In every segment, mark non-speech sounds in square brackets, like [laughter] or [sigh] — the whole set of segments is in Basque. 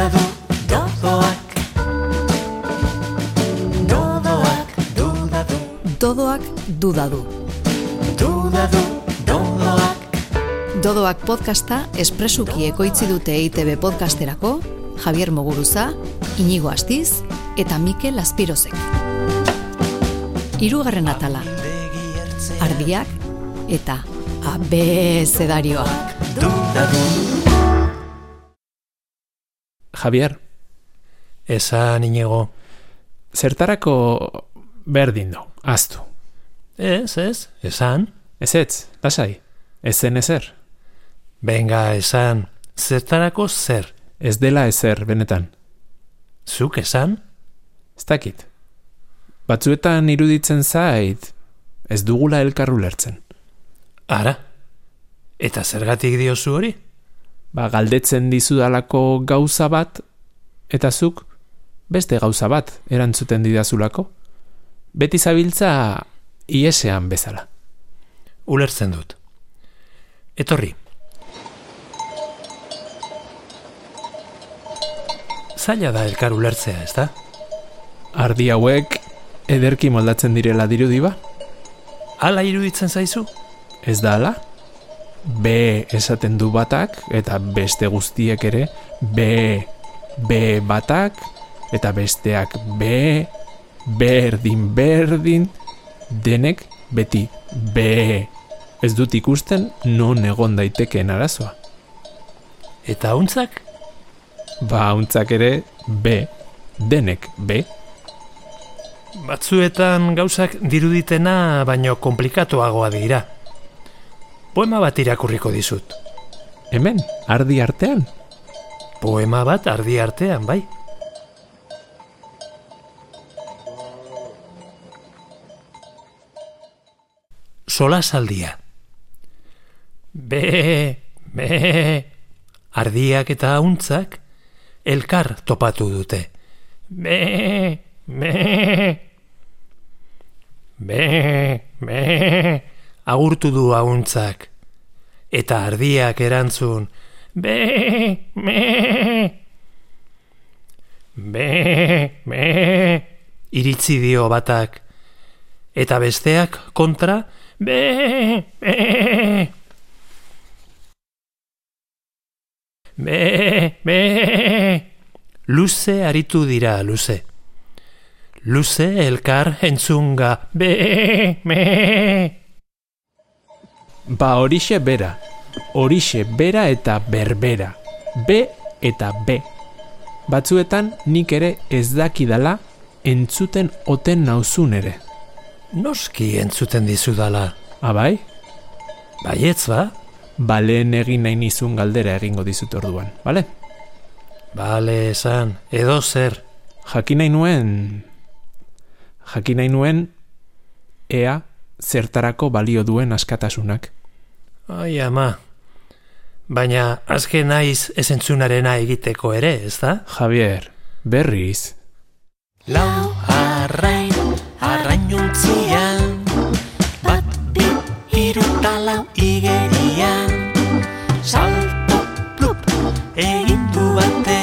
duda du, dodoak. Dodoak, duda du, Dodoak duda du. duda du, dodoak. Dodoak podcasta espresuki ekoitzi dute EITB podcasterako Javier Moguruza, Inigo Astiz eta Mikel Azpirozek. Hirugarren atala, ardiak eta abezedarioak. Duda du, Javier, Esan inigo. zertarako berdin du, aztu. Ez, ez, esan. Ez ez, lasai, ez zen ezer. Benga, esan. Zertarako zer? Ez dela ezer, benetan. Zuk esan? Ez dakit. Batzuetan iruditzen zait, ez dugula elkarru lertzen. Ara. Eta zergatik diozu hori? Ba, galdetzen dizudalako gauza bat, eta zuk beste gauza bat erantzuten didazulako. Beti zabiltza iesean bezala. Ulertzen dut. Etorri. Zaila da elkar ulertzea, ez da? Ardi hauek ederki moldatzen direla dirudi ba? Hala iruditzen zaizu? Ez da ala? B esaten du batak eta beste guztiek ere B, B batak eta besteak B, berdin, berdin, denek beti B. Ez dut ikusten non egon daitekeen arazoa. Eta hauntzak? Ba, hauntzak ere B, denek B. Batzuetan gauzak diruditena baino komplikatuagoa dira. Poema bat irakurriko dizut. Hemen, ardi artean, Poema bat ardi artean, bai. Sola saldia. Be, be, ardiak eta hauntzak elkar topatu dute. Be, be, be, be, agurtu du hauntzak. Eta ardiak erantzun, be, be, be, be, iritzi dio batak. Eta besteak kontra, be, be, be, be, luze aritu dira luze. Luze elkar entzunga, be, be, Ba horixe bera, horixe bera eta berbera, B eta B. Batzuetan nik ere ez dakidala entzuten oten nauzun ere. noski entzuten dizudala. Abai, Baietz ba? ba lehen egin nahi nizun galdera egingo dizut orduan, bale? Bale, esan, edo zer. Jakin nahi nuen, jakin nahi nuen, ea zertarako balio duen askatasunak. Ai, ama. Baina, azken naiz ez entzunarena egiteko ere, ez da? Javier, berriz, lau arrain, arrainuntzian. Bat, bi, hiru ta lau igerian. Salto, plup, egin du batek.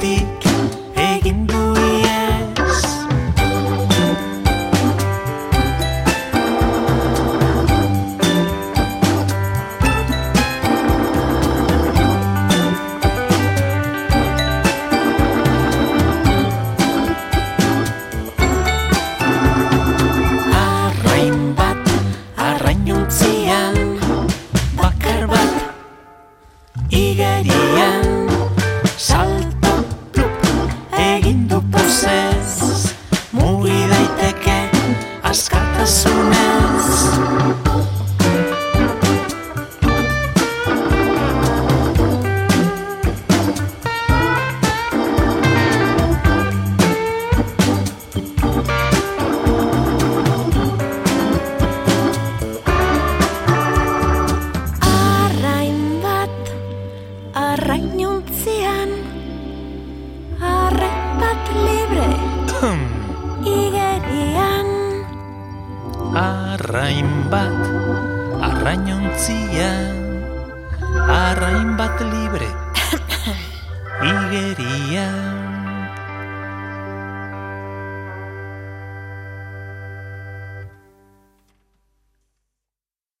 ti as soon as. Bat, arrainontzia Arrain bat libre [coughs] Igeria